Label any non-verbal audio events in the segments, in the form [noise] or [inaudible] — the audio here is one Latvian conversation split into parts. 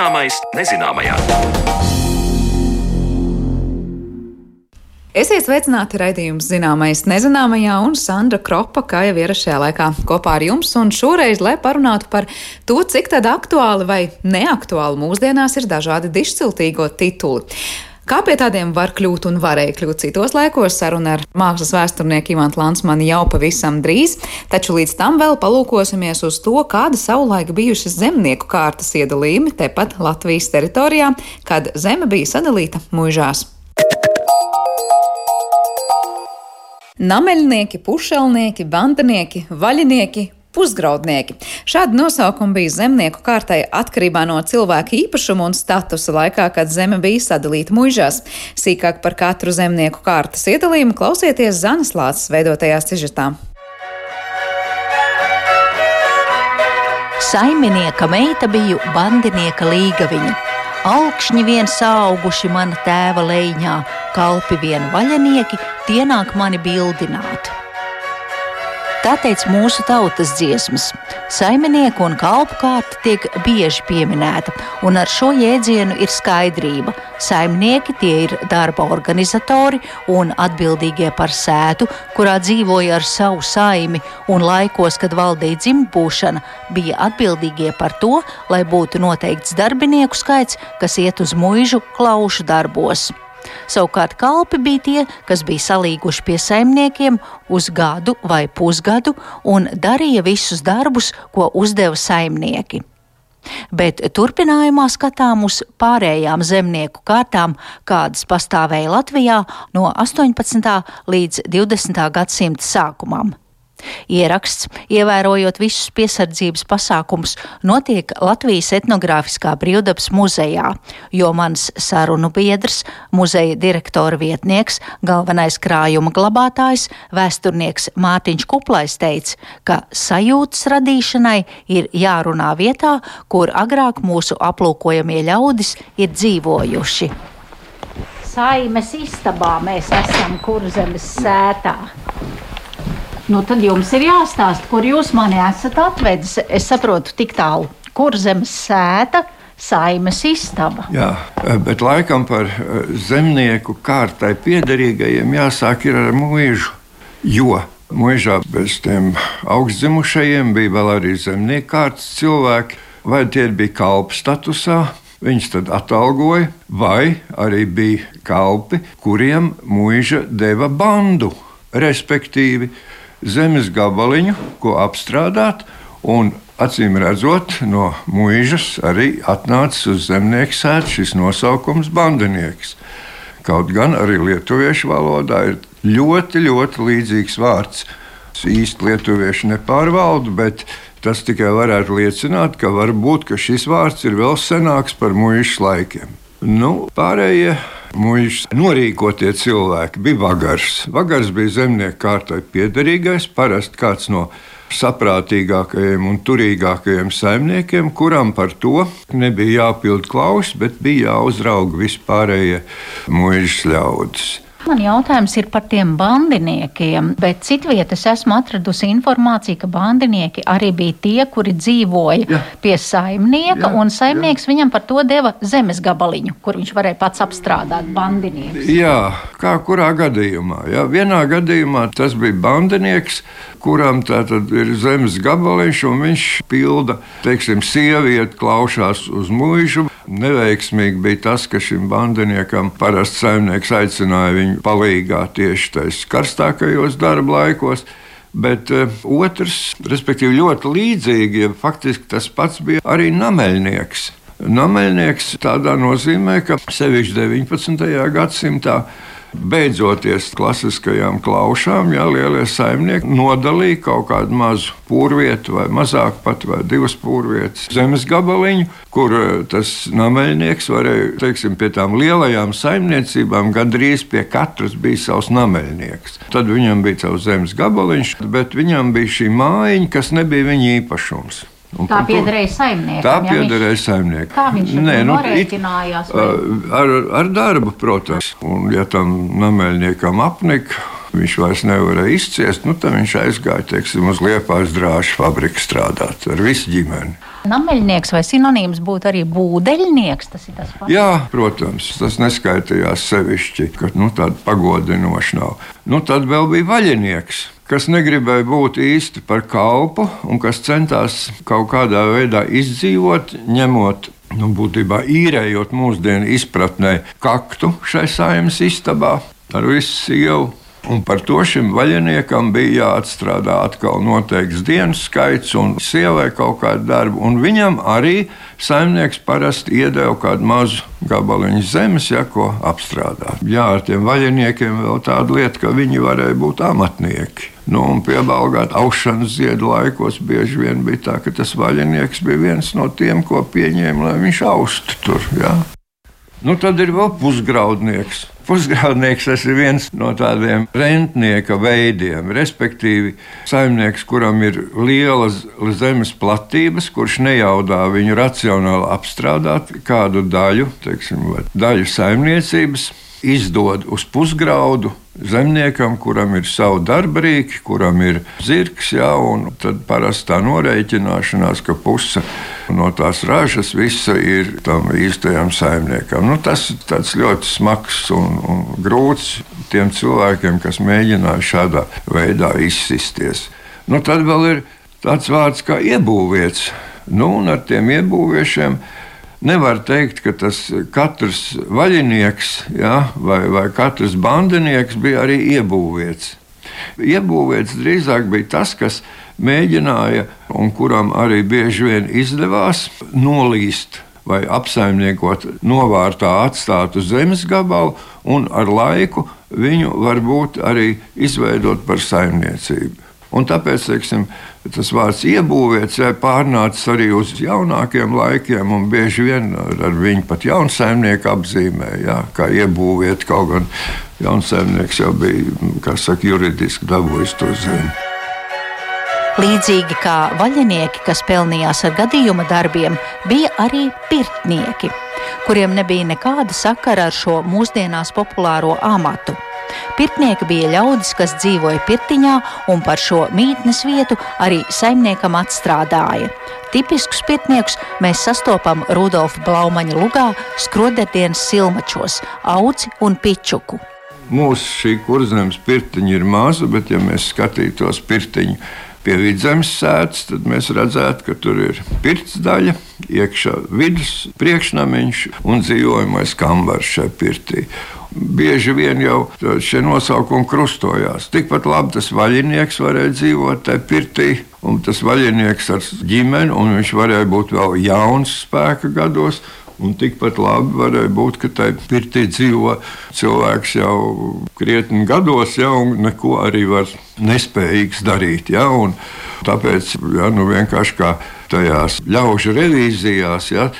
Zināmais nezināmajā. Esiet sveicināti raidījums zināmais nezināmajā un Sandra Kropa, kā jau ierašajā laikā kopā ar jums, un šoreiz, lai parunātu par to, cik tad aktuāli vai neaktuāli mūsdienās ir dažādi dišciltīgo tituli. Kā pie tādiem var kļūt un varēja kļūt citos laikos, saruna ar mākslas vēsturnieku Ivantu Lansmanu jau pavisam drīz, taču līdz tam vēl palūkosimies uz to, kāda savulaik bijušas zemnieku kārtas iedalījumi tepat Latvijas teritorijā, kad zeme bija sadalīta muižās. Nameļnieki, pušelnieki, bandinieki, vaļinieki, pusgraudnieki. Šādi nosaukumi bija zemnieku kārtai atkarībā no cilvēka īpašuma un statusa laikā, kad zeme bija sadalīta muižās. Sīkāk par katru zemnieku kārtas iedalījumu klausieties Zanes Lācis veidotajā sižetā. Saimnieka meita biju bandinieka līgaviņa. Alkšņi vien auguši mana tēva leņķā, kalpi vien vaļanieki, tie nāk mani bildināt. Tā teica mūsu tautas dziesmas. Saimnieku un kalpu kārta tiek bieži pieminēta, un ar šo jēdzienu ir skaidrība. Saimnieki tie ir darba organizatori un atbildīgie par sētu, kurā dzīvoja ar savu saimi, un laikos, kad valdīja dzimbūšana, bija atbildīgie par to, lai būtu noteikts darbinieku skaits, kas iet uz muižu klaušu darbos. Savukārt kalpi bija tie, kas bija salīguši pie saimniekiem uz gadu vai pusgadu un darīja visus darbus, ko uzdeva saimnieki. Bet turpinājumā skatām uz pārējām zemnieku kārtām, kādas pastāvēja Latvijā no 18. līdz 20. gadsimta sākumam. Ieraksts, ievērojot visus piesardzības pasākumus, notiek Latvijas etnogrāfiskā brīvdabas muzejā, jo mans sarunu biedrs, muzeja direktora vietnieks, galvenais krājuma glabātājs, vēsturnieks Mārtiņš Kuplais teica, ka sajūtas radīšanai ir jārunā vietā, kur agrāk mūsu aplūkojamie ļaudis ir dzīvojuši. Saimes istabā mēs esam kurzemes sētā. Nu, tad jums ir jāstāsta, kur jūs mani esat atvedis. Es saprotu, tik tālu, kur zemes sēta. Saimes istaba. Jā, bet laikam par eh, zemnieku kārtai piederīgajiem jāsāk ar mūžu. Jo mūžā bez tiem augstzimušajiem bija vēl arī zemnieku kārtas cilvēki, vai tie bija kalpu statusā, Viņus tad atalgoja, vai arī bija kalpi, kuriem mūža deva bandu. Respektīvi, zemes gabaliņu, ko apstrādāt, acīm redzot, no mūžas arī atnācis uz zemnieku sēdes šis nosaukums bandinieks. Kaut gan arī lietuviešu valodā ir ļoti, ļoti līdzīgs vārds. Es īsti lietuviešu nepārvaldu, bet tas tikai varētu liecināt, ka varbūt ka šis vārds ir vēl senāks par mūža laikiem. Nu, pārējie Mūžs norīkotie cilvēki bija vagars. Vagars bija zemnieku kārtai piederīgais, parasti kāds no saprātīgākajiem un turīgākajiem saimniekiem, kuram par to nebija jāpild klaus, bet bija jāuzrauga vispārējie mūža ļaudis. Man jautājums ir par tiem bandiniekiem, bet citvietas esmu atradusi informāciju, ka bandinieki arī bija tie, kuri dzīvoja jā. pie saimnieka, jā, un saimnieks jā. viņam par to deva zemes gabaliņu, kur viņš varēja pats apstrādāt bandinieks. Jā, kā kurā gadījumā. Jā. Vienā gadījumā tas bija bandinieks, kuram tātad ir zemes gabaliņš, un viņš pilda, teiksim, sievieti klaušās uz mūžu. Neveiksmīgi bija tas, ka šim bandiniekam parasti saimnieks aicināja viņu palīgā tieši tajos karstākajos darba laikos. Bet uh, otrs, respektīvi, ļoti līdzīgi, ja faktiski tas pats bija arī nameļnieks. Nameļnieks tādā nozīmē, ka sevišķi 19. gadsimtā Beidzoties klasiskajām klaušām, ja lielie saimnieki nodalīja kaut kādu mazu pūrvietu, vai mazāk pat, vai divas pūrvietas zemes gabaliņu, kur eh, tas nameļnieks varēja, teiksim, pie tām lielajām saimniecībām gandrīz pie katras bija savs nameļnieks. Tad viņam bija savs zemes gabaliņš, bet viņam bija šī mājiņa, kas nebija viņa īpašums. Un tā piederēja saimniekam. Tā piederēja viņš... saimniekam. Kā viņš Nē, nu, norēķinājās? It, ar, ar darbu, protams. Un, ja tam nameļniekam apnika, viņš vairs nevarēja izciest, nu, tad viņš aizgāja teiksim, uz Liepājas drāžu fabriku strādāt ar visu ģimeni. Nameļnieks vai sinonīms būtu arī būdeļnieks. Tas ir tas pats. Jā, protams, tas neskaitījās sevišķi, ka nu, tāda pagodinoša nav. Nu, tad vēl bija vaļinieks, kas negribēja būt īsti par kalpu un kas centās kaut kādā veidā izdzīvot, ņemot nu, būtībā īrējot mūsdienu izpratnē kaktu šai saimnes istabā ar visu sievu. Un par to šim vaļiniekam bija jāatstrādā atkal noteikts dienas skaits un sievai kaut kāda darba. Un viņam arī saimnieks parasti iedeva kādu mazu gabaliņu zemes, ja ko apstrādāt. Jā, ar tiem vaļiniekiem vēl tāda lieta, ka viņi varēja būt amatnieki. Nu, un piebalgāt aušanas ziedu laikos bieži vien bija tā, ka tas vaļinieks bija viens no tiem, ko pieņēma, lai viņš austu tur. Ja? Nu, tad ir vēl pusgraudnieks. Pusgraudnieks tas ir viens no tādiem rentnieka veidiem, respektīvi saimnieks, kuram ir lielas zemes platības, kurš nejaudā viņu racionāli apstrādāt kādu daļu, teiksim, daļu saimniecības izdod uz pusgraudu zemniekam, kuram ir savi darbrīki, kuram ir zirgs, jā, un tad parasti tā norēķināšanās, ka puse no tās ražas visa ir tam īstajam saimniekam. Nu, tas ir ļoti smags un, un grūts tiem cilvēkiem, kas mēģināja šādā veidā izsisties. Nu, tad vēl ir tāds vārds kā iebūvietis. Nu, un ar tiem iebūviešiem Nevar teikt, ka tas katrs vaļinieks ja, vai, vai katrs bandinieks bija arī iebūvēts. Iebūvēts drīzāk bija tas, kas mēģināja un kuram arī bieži vien izdevās nolīst vai apsaimniekot novārtā atstātu zemes gabalu, un ar laiku viņu varbūt arī izveidot par saimniecību. Un tāpēc teiksim, tas vārds iebūvēts ja, pārnācis arī uz jaunākiem laikiem, un bieži vien ar viņu pat jaunsaimnieku apzīmē, ja, kā iebūvēt. Kaut gan jaunsaimnieks jau bija saka, juridiski dabūjis to zemi. Līdzīgi kā vaļinieki, kas pelnījās ar gadījuma darbiem, bija arī pirtnieki, kuriem nebija nekāda sakara ar šo mūsdienās populāro amatu. Pirtnieki bija ļaudis, kas dzīvoja pirtiņā un par šo mītnes vietu arī saimniekam atstrādāja. Tipiskus pirtniekus mēs sastopam Rudolfa Blaumaņa lugā, skroderdienas silmačos, auci un pičuku. Mūsu šī kurzemes pirtiņa ir maza, bet ja mēs skatītos pirtiņu pie vidzemes sēdes, tad mēs redzētu, ka tur ir pirts daļa, iekšā vidus priekšnamiņš un dzīvojamais kambars šai pirtī bieži vien jau šie nosaukumi krustojās. Tikpat labi tas vaļinieks varēja dzīvot tajā pirtī, un tas vaļinieks ar ģimeni, un viņš varēja būt vēl jauns spēka gados. Un tikpat labi varēja būt, ka tajā pirtī dzīvo cilvēks jau krietni gados, ja, un neko arī var nespējīgs darīt. Ja, tāpēc ja, nu vienkārši kā tajās ļaužu revīzijās. Ja,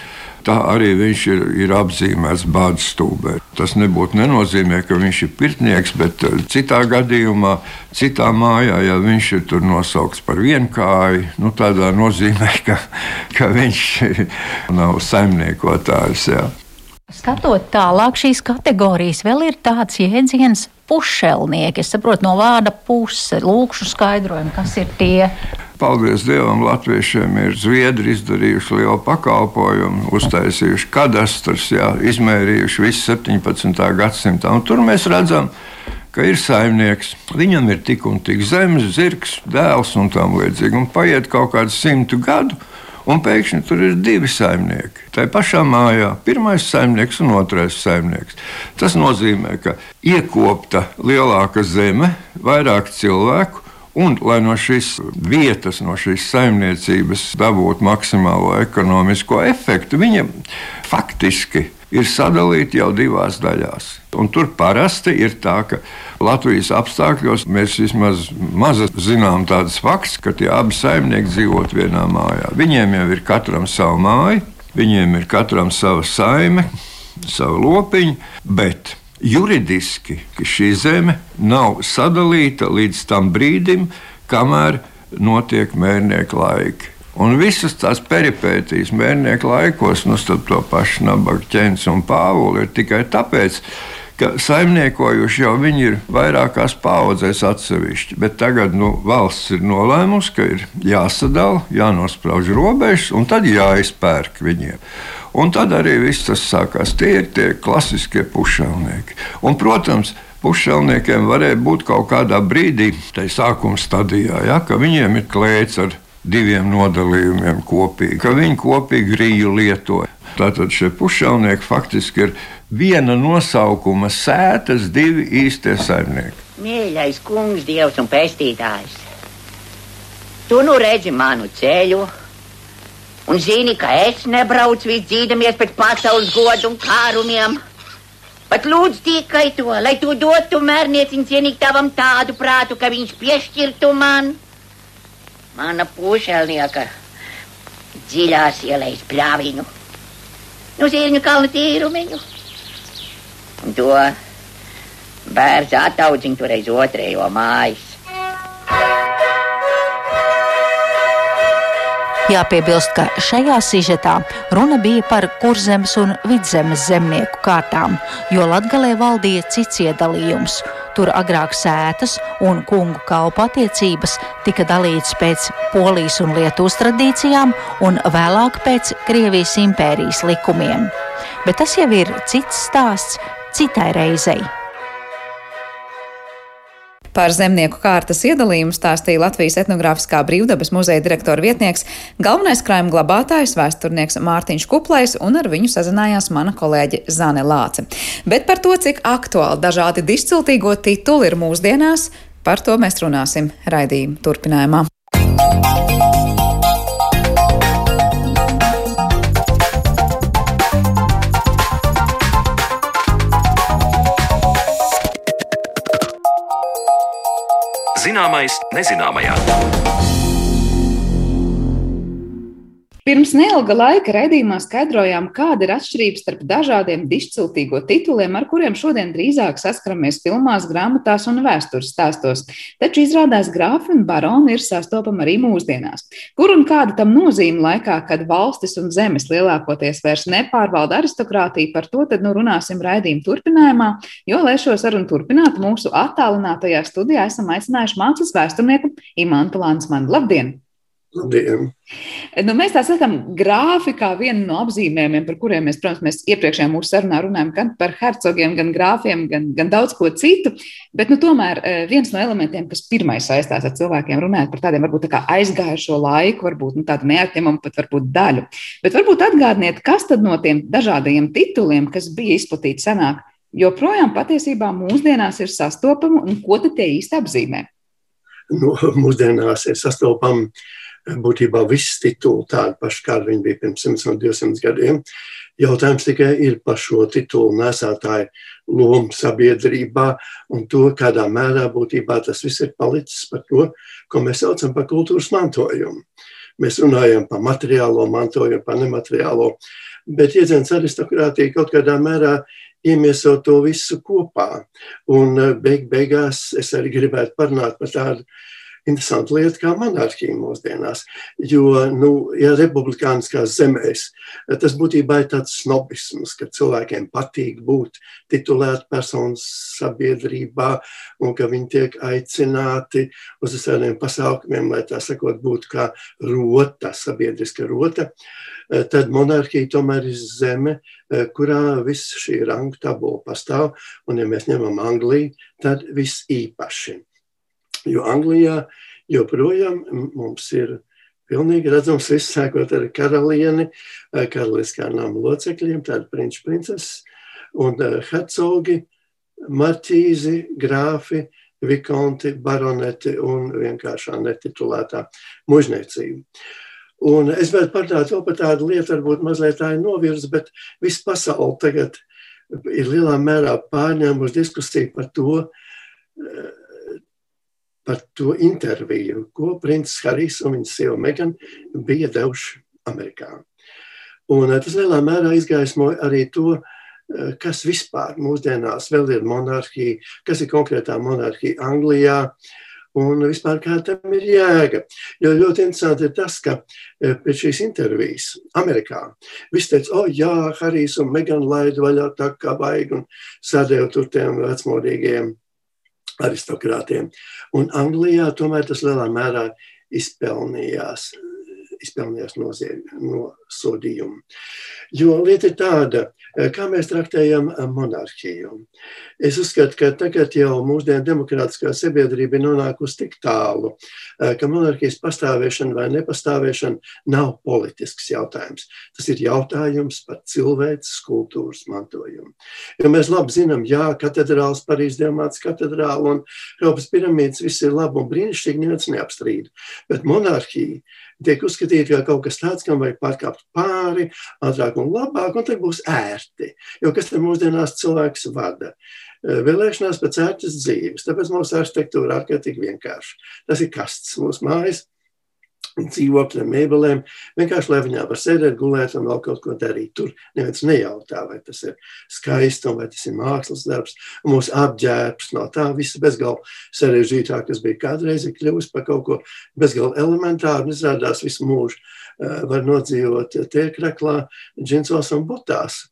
Tā arī viņš ir, ir apzīmēts bādas stūbē. Tas nebūtu nenozīmē, ka viņš ir pirtnieks, bet eh, citā gadījumā, citā mājā, ja viņš ir tur nosaukts par vienkāju, nu, tādā nozīmē, [laughs] ka, ka viņš [laughs] nav saimniekotājs. Jā. Skatot tālāk, šīs kategorijas vēl ir tāds jēdziens pušelnieki. Es saprotu no vārda puse, lūkšu skaidrojumu, kas ir tie. Paldies Dievam, Latviešiem ir zviedri izdarījuši lielu pakalpojumu, uztaisījuši kadastrus, jā, izmērījuši visu 17. gadsimtu. Tur mēs redzam, ka ir saimnieks, viņam ir tik un tik zemes, zirgs, dēls un tam līdzīgi. Un paiet kaut kāds simtu gadu, un pēkšņi tur ir divi saimnieki. Tā pašā mājā pirmais saimnieks un otrais saimnieks. Tas nozīmē, ka iekopta lielāka zeme, vairāk cilvēku Un, lai no šīs vietas, no šīs saimniecības dabūtu maksimālo ekonomisko efektu, viņa faktiski ir sadalīta jau divās daļās. Un tur parasti ir tā, ka Latvijas apstākļos mēs vismaz maz zinām tādas fakts, ka tie abi saimnieki dzīvot vienā mājā. Viņiem jau ir katram sava māja, viņiem ir katram sava saime, sava lopiņa, bet juridiski šī zeme nav sadalīta līdz tam brīdim, kamēr notiek mērnieku laiki. Un visas tās peripētīs mērnieku laikos, nu, starp to pašu nabaga ķēniņu un pāvulu, ir tikai tāpēc, ka saimniekojuši jau viņi ir vairākās paudzēs atsevišķi, bet tagad nu, valsts ir nolēmusi, ka ir jāsadala, jānosprauž robežas un tad jāizpērk viņiem. Un tad arī viss tas sākās. Tie ir tie klasiskie pušelnieki. Un, protams, pušelniekiem varēja būt kaut kādā brīdī, tajā sākuma stadijā, ja, ka viņiem ir klēts ar diviem nodalījumiem kopīgi, ka viņi kopīgi rīju lietoja. Tātad šie pušelnieki faktiski ir viena nosaukuma sētas, divi īstie saimnieki. Mīļais kungs, dievs un pestītājs, tu nu redzi manu ceļu un zini, ka es nebraucu visu dzīdamies pēc pasaules godu un kārumiem. Pat lūdzu tikai to, lai tu dotu mērnieciņu cienīt tavam tādu prātu, ka viņš piešķirtu man, mana pušelnieka, dziļās ielais pļāviņu, nu zirņu kalnu tīrumiņu. Un to bērns ataudziņu toreiz otrējo mājas. Jāpiebilst, ka šajā sižetā runa bija par kurzemes un vidzemes zemnieku kārtām, jo Latgalē valdīja cits iedalījums. Tur agrāk sētas un kungu kalpu attiecības tika dalītas pēc Polijas un Lietuvas tradīcijām un vēlāk pēc Krievijas impērijas likumiem. Bet tas jau ir cits stāsts citai reizei. Par zemnieku kārtas iedalījumu stāstīja Latvijas etnogrāfiskā brīvdabas muzeja direktora vietnieks, galvenais krājuma glabātājs, vēsturnieks Mārtiņš Kuplais, un ar viņu sazinājās mana kolēģe Zane Lāce. Bet par to, cik aktuāli dažādi disciltīgo tituli ir mūsdienās, par to mēs runāsim raidījuma turpinājumā. Zināmais nezināmajā. Pirms neilga laika raidījumā skaidrojām, kāda ir atšķirība starp dažādiem dišciltīgo tituliem, ar kuriem šodien drīzāk saskaramies filmās, grāmatās un vēstures stāstos. Taču izrādās grāfi un baroni ir sastopami arī mūsdienās. Kur un kāda tam nozīme laikā, kad valstis un zemes lielākoties vairs nepārvalda aristokrātiju, par to tad nu runāsim raidījuma turpinājumā, jo, lai šo sarunu turpinātu, mūsu attālinātajā studijā esam aicinājuši mācas vēsturnieku Imantu Lansmanu. Labdien! Labdien! Nu, mēs tā sakām, grāfikā viena no apzīmējumiem, par kuriem mēs, protams, mēs iepriekšējā mūsu sarunā runājam gan par hercogiem, gan grāfiem, gan, gan daudz ko citu. Bet nu, tomēr eh, viens no elementiem, kas pirmais saistās ar cilvēkiem, runājot par tādiem varbūt tā aizgājušo laiku, varbūt nu, tādu neatņemamu pat varbūt daļu. Bet varbūt atgādniet, kas tad no tiem dažādajiem tituliem, kas bija izplatīti senāk, joprojām patiesībā mūsdienās ir sastopami un ko tad tie īsti apzīmē? Nu, [laughs] mūsdienās ir sastopami būtībā viss tituli tādi paši, kādi viņi bija pirms 100 un 200 gadiem. Jautājums tikai ir par šo titulu nesētāju lomu sabiedrībā un to, kādā mērā būtībā tas viss ir palicis par to, ko mēs saucam par kultūras mantojumu. Mēs runājam par materiālo mantojumu, par nemateriālo, bet iedzens aristokrātija kaut kādā mērā iemieso to visu kopā. Un beig beigās es arī gribētu parunāt par tādu interesanta lieta kā monarhija mūsdienās. Jo, nu, ja republikāniskās zemēs, tas būtībā ir tāds snobisms, ka cilvēkiem patīk būt titulēti personas sabiedrībā un ka viņi tiek aicināti uz visādiem pasākumiem, lai tā sakot, būtu kā rota, sabiedriska rota. Tad monarhija tomēr ir zeme, kurā viss šī rangu tabula pastāv, un ja mēs ņemam Angliju, tad viss īpaši. Jo Anglijā joprojām mums ir pilnīgi redzams, viss sākot ar karalieni, eh, karaliskā nama locekļiem, tādi princi, princeses un eh, hercogi, marķīzi, grāfi, vikonti, baroneti un vienkāršā netitulētā mužniecība. Un es vēl parunāt vēl par tādu lietu, varbūt mazliet tā ir novirza, bet viss pasauli tagad ir lielā mērā pārņēmusi diskusiju par to, eh, par to interviju, ko princis Harijs un viņa sieva Megan bija devuši Amerikā. Un eh, tas lielā mērā izgaismoja arī to, eh, kas vispār mūsdienās vēl ir monarhija, kas ir konkrētā monarhija Anglijā. un vispār kā tam ir jēga. Jo ļoti interesanti ir tas, ka e, pēc šīs intervijas Amerikā viss teica, o oh, jā, Harijs un Megan laida vaļā tā kā vajag un sadēja tur tiem vecmodīgiem aristokrātiem. Un Anglijā tomēr tas lielā mērā izpelnījās izpelnījās nosodījumu. Jo lieta ir tāda, eh, kā mēs traktējam eh, monarhiju. Es uzskatu, ka tagad jau mūsdienu demokrātiskā sabiedrība ir nonākusi tik tālu, eh, ka monarhijas pastāvēšana vai nepastāvēšana nav politisks jautājums. Tas ir jautājums par cilvēces kultūras mantojumu. Jo mēs labi zinām, jā, katedrāls, Parīzes diamāts katedrāla un Eiropas piramīdas, viss ir labi un brīnišķīgi, neviens neapstrīd. Bet monarhija tiek uzskatīta kā kaut kas tāds, kam vajag pārkāpt pāri, ātrāk un labāk, un tad būs ērti. Jo kas tad mūsdienās cilvēks vada? Vēlēšanās pēc ērtas dzīves, tāpēc mūsu arhitektūra ir ārkārtīgi vienkārša. Tas ir kasts mūsu mājas, dzīvokļiem, mēbelēm, vienkārši lai viņā var sēdēt, gulēt un vēl kaut ko darīt. Tur neviens nejautā, vai tas ir skaisti vai tas ir mākslas darbs. Mūsu apģērbs no tā visa bezgalva sarežģītāk, kas bija kādreiz, ir kļuvis par kaut ko bezgalva elementāru izrādās visu mūžu uh, var nodzīvot tiekraklā, džinsos un botās.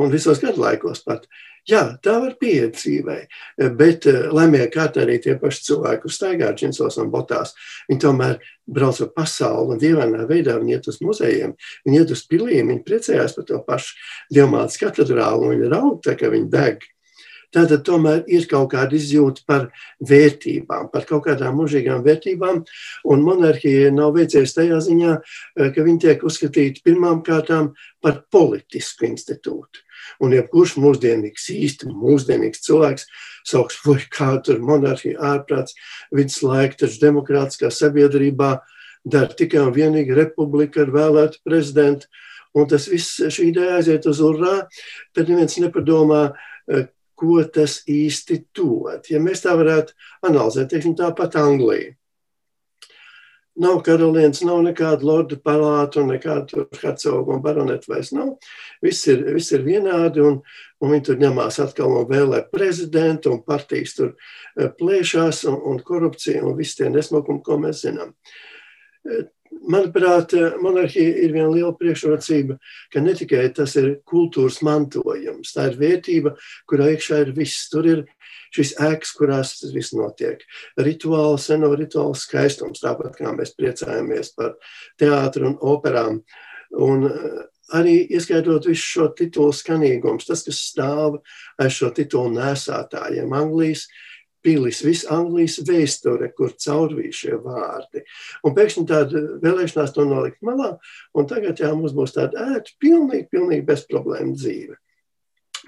Un visos gadlaikos pat. Uh, Jā, tā var pieiet dzīvē, bet eh, laimīgā kārtā arī tie paši cilvēki, kuriem staigā džinsos un botās, viņi tomēr brauc pa pasauli un dievainā veidā viņi iet uz muzejiem, viņi iet uz pilīm, viņi priecājās par to pašu Dievmātes katedrālu un viņi raud tā, ka viņi deg. Tātad tomēr ir kaut kāda izjūta par vērtībām, par kaut kādām mūžīgām vērtībām, un monarhija nav veicies tajā ziņā, eh, ka viņi tiek uzskatīti pirmām kārtām par politisku institūtu. Un jebkurš mūsdienīgs, īsti mūsdienīgs cilvēks sauks, vai kā tur monarhija ārprāts, viduslaika, taču demokrātiskā sabiedrībā dara tikai un vienīgi republika ar vēlētu prezidentu. Un tas viss šī ideja aiziet uz urā, tad neviens nepadomā, eh, ko tas īsti dod. Ja mēs tā varētu analizēt, teiksim, tāpat Anglija. Nav karalienes, nav nekāda lordu palāta nekāda hercoga un baroneta vairs nav. Viss ir, viss ir vienādi un, un viņi tur ņemās atkal un vēlē prezidentu un partijas tur eh, plēšās un, un korupcija un viss tie nesmukumi, ko mēs zinām. Eh, manuprāt, monarhija ir viena liela priekšrocība, ka ne tikai tas ir kultūras mantojums, tā ir vērtība, kurā iekšā ir viss. Tur ir šīs ēkas, kurās tas viss notiek. Rituāli, seno rituālu skaistums, tāpat kā mēs priecājamies par teātru un operām. Un eh, arī ieskaitot visu šo titulu skanīgumus, tas, kas stāv aiz šo titulu nesātājiem, Anglijas pilis, viss Anglijas vēsture, kur caurvīja šie vārdi. Un pēkšņi tāda vēlēšanās to nolikt malā, un tagad jā, mums būs tāda ērta, pilnīgi, pilnīgi bezproblēma dzīve.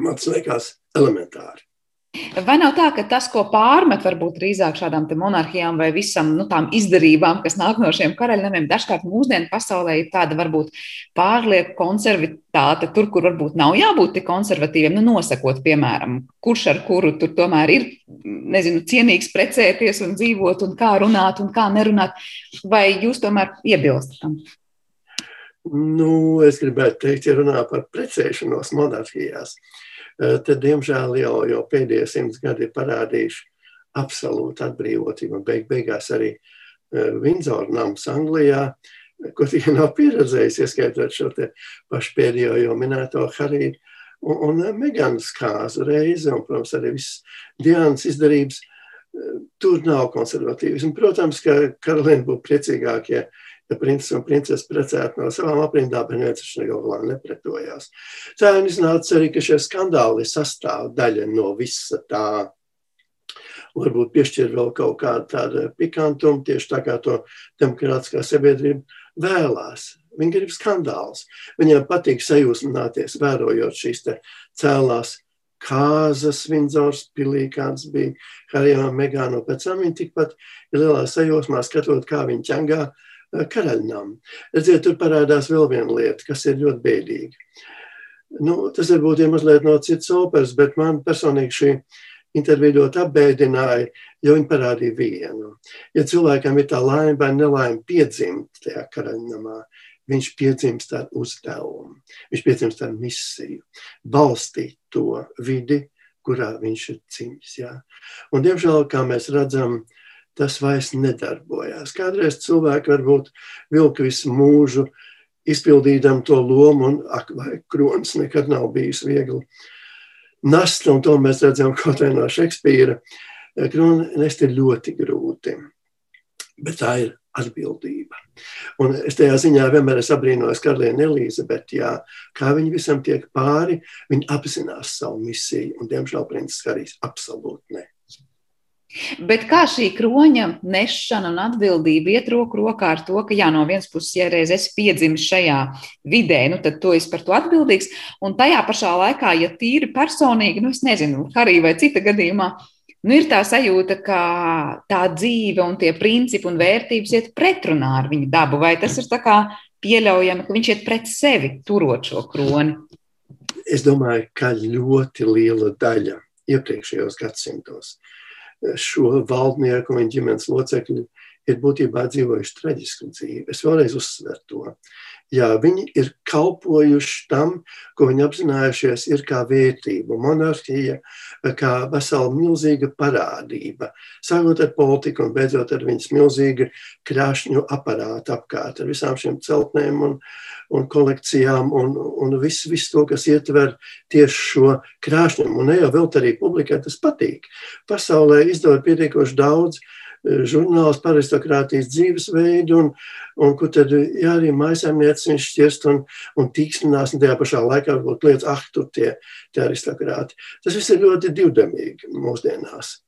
Man tas liekas elementāri. Vai nav tā, ka tas, ko pārmet varbūt drīzāk šādām monarhijām vai visam nu, tām izdarībām, kas nāk no šiem karaļnamiem, dažkārt mūsdienu pasaulē ir tāda varbūt pārlieku konservatāte, tur, kur varbūt nav jābūt tik konservatīviem, nu, nosakot, piemēram, kurš ar kuru tur tomēr ir, nezinu, cienīgs precēties un dzīvot un kā runāt un kā nerunāt, vai jūs tomēr iebilstat tam? Nu, es gribētu teikt, ja runā par precēšanos monarhijās. Uh, tad, diemžēl, jau, jau pēdējie simts gadi ir parādījuši absolūtu atbrīvotību. Beig, beigās arī Vindzora eh, nams Anglijā, ko tikai nav pieredzējis, ieskaitot šo pašu pēdējo jau minēto Hariju un, un Meganas kāzu reizi, un, protams, arī viss Diānas izdarības. Eh, tur nav konservatīvismu. Protams, ka karaliene būtu priecīgākie, ja ja princis un princese precētu no savām aprindām, bet neviens taču galvā nepretojās. Un iznāca arī, ka šie skandāli sastāv daļa no visa tā. Varbūt piešķir vēl kaut kādu tādu pikantumu, tieši tā kā to demokrātiskā sabiedrība vēlās. Viņi grib skandālus. Viņiem patīk sajūsmināties, vērojot šīs cēlās kāzas, Vindzors pilī, kāds bija Harijā Megāno. Pēc tam viņi tikpat ir lielā sajūsmā skatot, kā viņi ķengā uh, karaļnam. Redziet, tur parādās vēl viena lieta, kas ir ļoti bēdīga. Nu, tas varbūt ir mazliet no citas operas, bet man personīgi šī intervija ļoti apbēdināja, jo viņi parādīja vienu. Ja cilvēkam ir tā laime vai nelaime piedzimt tajā karaļnamā, viņš piedzimst ar uzdevumu, viņš piedzimst ar misiju, balstīt to vidi, kurā viņš ir dzimis. Ja? Un, diemžēl, kā mēs redzam, tas vairs nedarbojās. Kādreiz cilvēki varbūt vilka visu mūžu, izpildījām to lomu, un ak, vai kronis nekad nav bijis viegli nast, un to mēs redzam [laughs] kaut vai no Šekspīra. Kroni nest ir ļoti grūti, bet tā ir atbildība. Un es tajā ziņā vienmēr esmu apbrīnojis Karalieni Elīzabeti, jā, kā viņi visam tiek pāri, viņi apzinās savu misiju, un diemžēl princis Harijs absolūti ne. Bet kā šī kroņa nešana un atbildība iet roku rokā ar to, ka, jā, no vienas puses, ja reiz esi piedzimis šajā vidē, nu, tad tu esi par to atbildīgs. Un tajā pašā laikā, ja tīri personīgi, nu, es nezinu, arī vai cita gadījumā, nu, ir tā sajūta, ka tā dzīve un tie principi un vērtības iet pretrunā ar viņa dabu. Vai tas ir pieļaujami, ka viņš iet pret sevi, turot šo kroni? Es domāju, ka ļoti liela daļa iepriekšējos gadsimtos šo valdnieku un viņa ģimenes locekļu ir būtībā dzīvojuši traģisku dzīvi. Es vēlreiz uzsveru to. Jā, viņi ir kalpojuši tam, ko viņi apzinājušies, ir kā vērtība, monarhija, kā vesela milzīga parādība. Sākot ar politiku un beidzot ar viņas milzīgu krāšņu aparātu apkārt, ar visām šīm celtnēm un, un kolekcijām un, un visu, visu to, kas ietver tieši šo krāšņumu. Un ne jau vēl arī publikai tas patīk. Pasaulē izdod pietiekoši daudz žurnāls par aristokrātijas dzīvesveidu, un, un kur tad jā, arī maisaimnieces viņš šķirst un, un tīksminās, un tajā pašā laikā varbūt lietas, ah, tur tie, tie aristokrāti. Tas viss ir ļoti divdamīgi mūsdienās.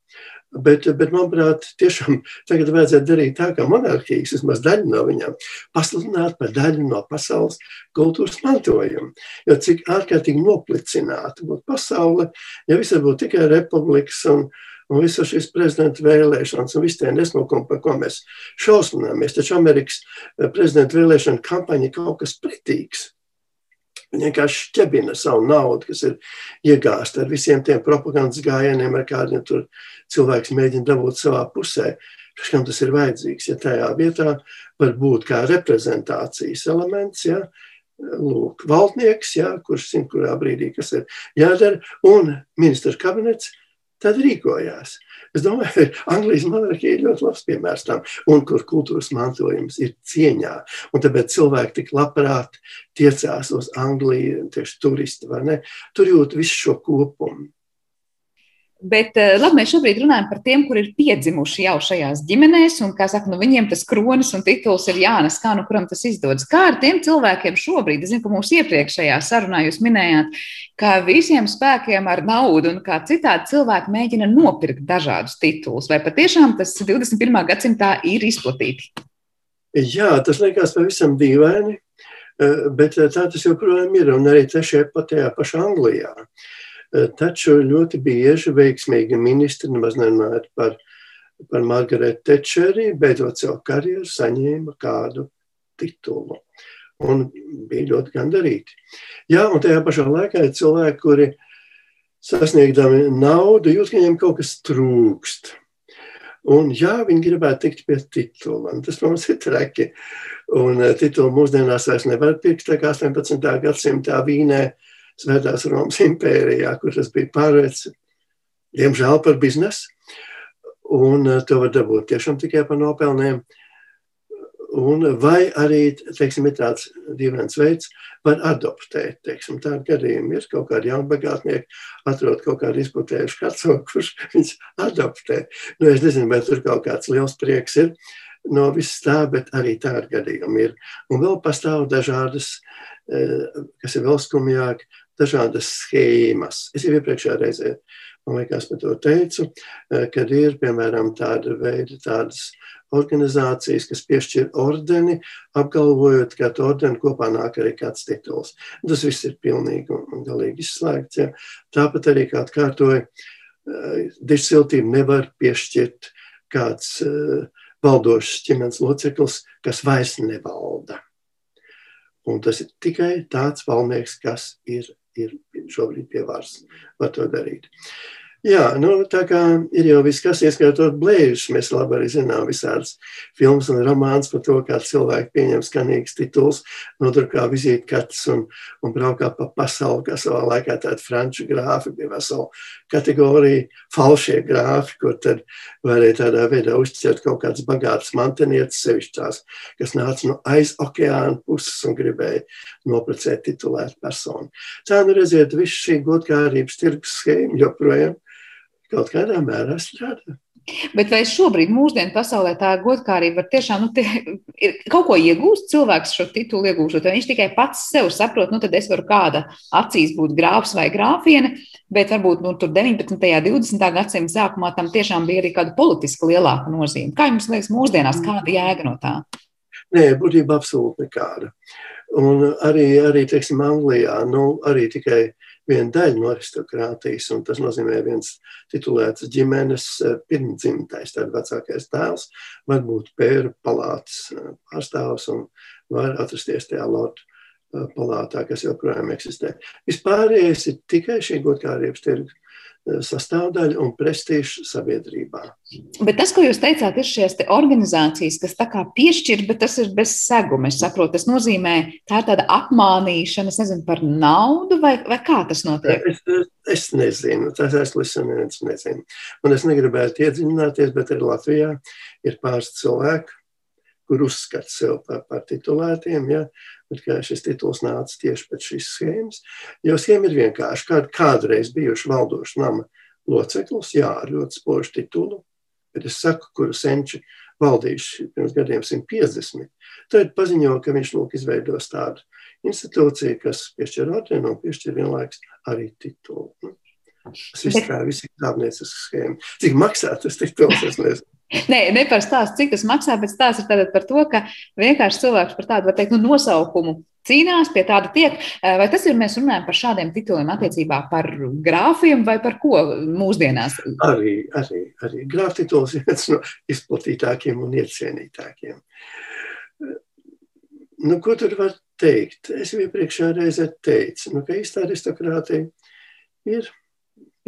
Bet, bet, manuprāt, tiešām tagad vajadzētu darīt tā, kā monarhijas, vismaz daļu no viņām, pasludināt par daļu no pasaules kultūras mantojuma. Jo cik ārkārtīgi noplicināta būtu pasaule, ja visur būtu tikai republikas un, un visas šīs prezidenta vēlēšanas un viss tie nesmukumi, par ko mēs šausmināmies. Taču Amerikas eh, prezidenta vēlēšana kampaņa ir kaut kas pretīgs. Viņi vienkārši šķebina savu naudu, kas ir iegāzta ar visiem tiem propagandas gājieniem, ar kādiem tur cilvēks mēģina dabūt savā pusē. Kam tas ir vajadzīgs? Ja tajā vietā var būt kā reprezentācijas elements, ja, lūk, valdnieks, ja, kurš zina, kurā brīdī kas ir jādara, un ministra kabinets, tad rīkojās. Es domāju, ka Anglijas monarhija ir ļoti labs piemērs tam, un kur kultūras mantojums ir cieņā. Un tāpēc cilvēki tik labprāt tiecās uz Angliju, tieši turisti, vai ne? Tur jūt visu šo kopumu. Bet eh, labi, mēs šobrīd runājam par tiem, kur ir piedzimuši jau šajās ģimenēs, un saka, nu, viņiem tas kronis un tituls ir jānes, kā nu kuram tas izdodas. Kā ar tiem cilvēkiem šobrīd? Es zinu, ka mūsu iepriekšējā sarunā jūs minējāt, ka visiem spēkiem ar naudu un kā citādi cilvēki mēģina nopirkt dažādus titulus. Vai patiešām tas 21. gadsimtā ir izplatīti? Jā, tas liekas pavisam dīvaini, eh, bet eh, tā tas joprojām ir, un arī šajā patējā pašā Anglijā. Eh, taču ļoti bieži veiksmīgi ministri, nemaz nerunājot par, par Margaretu Tečeri, beidzot savu karjeru, saņēma kādu titulu. Un bija ļoti gandarīti. Jā, un tajā pašā laikā ir cilvēki, kuri sasniegdami naudu, jūt, ka viņiem kaut kas trūkst. Un, jā, viņi gribētu tikt pie titula. Tas mums ir traki. Un eh, titulu mūsdienās vairs nevar pirkt, tā kā 18. gadsimtā Vīnē Svētās Romas impērijā, kur tas bija pārvērts, diemžēl, par biznesu. Un eh, to var dabūt tiešām tikai par nopelniem. Un vai arī, teiksim, ir tāds dīvains veids, var adoptēt, teiksim, tādu gadījumu. Ir kaut kādi jaunbagātnieki, atrod kaut kādu izputējušu kacu, kurš viņus adoptē. Nu, es nezinu, vai tur kaut kāds liels prieks ir no viss tā, bet arī tādi gadījumi ir. Un vēl pastāv dažādas, eh, kas ir vēl skumjāk, dažādas schēmas. Es jau iepriekšējā reizē, man liekas, par to teicu, eh, kad ir, piemēram, tāda veida tādas organizācijas, kas piešķir ordeni, apgalvojot, ka ar ordeni kopā nāk arī kāds tituls. Tas viss ir pilnīgi un galīgi izslēgts. Ja. Tāpat arī, kā atkārtoju, eh, dižsiltību nevar piešķirt kāds uh, valdošs ģimenes loceklis, kas vairs nevalda. Un tas ir tikai tāds valnieks, kas ir ir šobrīd pie varas, var to darīt. Jā, nu, tā kā ir jau viss, kas ieskaitot blēžus, mēs labi arī zinām visādas filmas un romāns par to, kā cilvēki pieņem skanīgas tituls, nodrukā vizītkartes un, un braukā pa pasauli, kā savā laikā tāda franču grāfi bija vesela kategorija, falšie grāfi, kur tad varēja tādā veidā uzcelt kaut kādas bagātas mantenietes, sevišķi tās, kas nāca no aiz okeāna puses un gribēja noprecēt titulētu personu. Tā nu redziet, viss šī godkārības tirgus schēma joprojām kaut kādā mērā strādā. Bet vai šobrīd, mūsdienu pasaulē, tā godkārība var tiešām nu, tie, ir kaut ko iegūst cilvēks šo titulu iegūšot? Viņš tikai pats sev saprot, nu tad es varu kāda acīs būt grāfs vai grāfiene, bet varbūt nu, tur 19. un 20. gadsimta sākumā tam tiešām bija arī kāda politiska lielāka nozīme. Kā jums liekas, mūsdienās kāda jēga no tā? Nē, būtībā absolūti nekāda. Un arī, arī teiksim, Anglijā, nu, arī tikai viena daļa no aristokrātijas, un tas nozīmē viens titulēts ģimenes eh, pirmdzimtais, tad vecākais tēls, var būt pēra palātas eh, pārstāvs un var atrasties tajā lotu eh, palātā, kas joprojām eksistē. Vispārējais ir tikai šī godkārības tirgus sastāvdaļa un prestižs sabiedrībā. Bet tas, ko jūs teicāt, ir šīs te organizācijas, kas tā kā piešķir, bet tas ir bez seguma. Es saprotu, tas nozīmē, tā ir tāda apmānīšana, es nezinu, par naudu vai, vai kā tas notiek? Es, es nezinu, tas es neviens nezinu. Un es negribētu iedziļināties, bet arī Latvijā ir pāris cilvēki, kur uzskata sev par, par titulētiem, ja, bet šis tituls nāca tieši pēc šīs schēmas. Jo schēma ir vienkārši, kād, kādreiz bijuši valdošu nama loceklis, jā, ar ļoti spožu titulu, bet es saku, kuru senči valdījuši pirms gadiem 150, tad paziņo, ka viņš lūk izveidos tādu institūciju, kas piešķir ordenu un piešķir vienlaiks arī titulu. Nu, tas kā visi dāvniecisks schēma. Cik maksā tas es nezinu. [laughs] Nē, ne par stāstu, cik tas maksā, bet stāsts ir par to, ka vienkārši cilvēks par tādu, var teikt, nu, nosaukumu cīnās, pie tāda tiek. Eh, vai tas ir, mēs runājam par šādiem tituliem attiecībā par grāfiem vai par ko mūsdienās? Arī, arī, arī grāfa tituls ir viens no izplatītākiem un iecienītākiem. Nu, ko tur var teikt? Es jau iepriekšējā reizē teicu, nu, ka īstā aristokrātija ir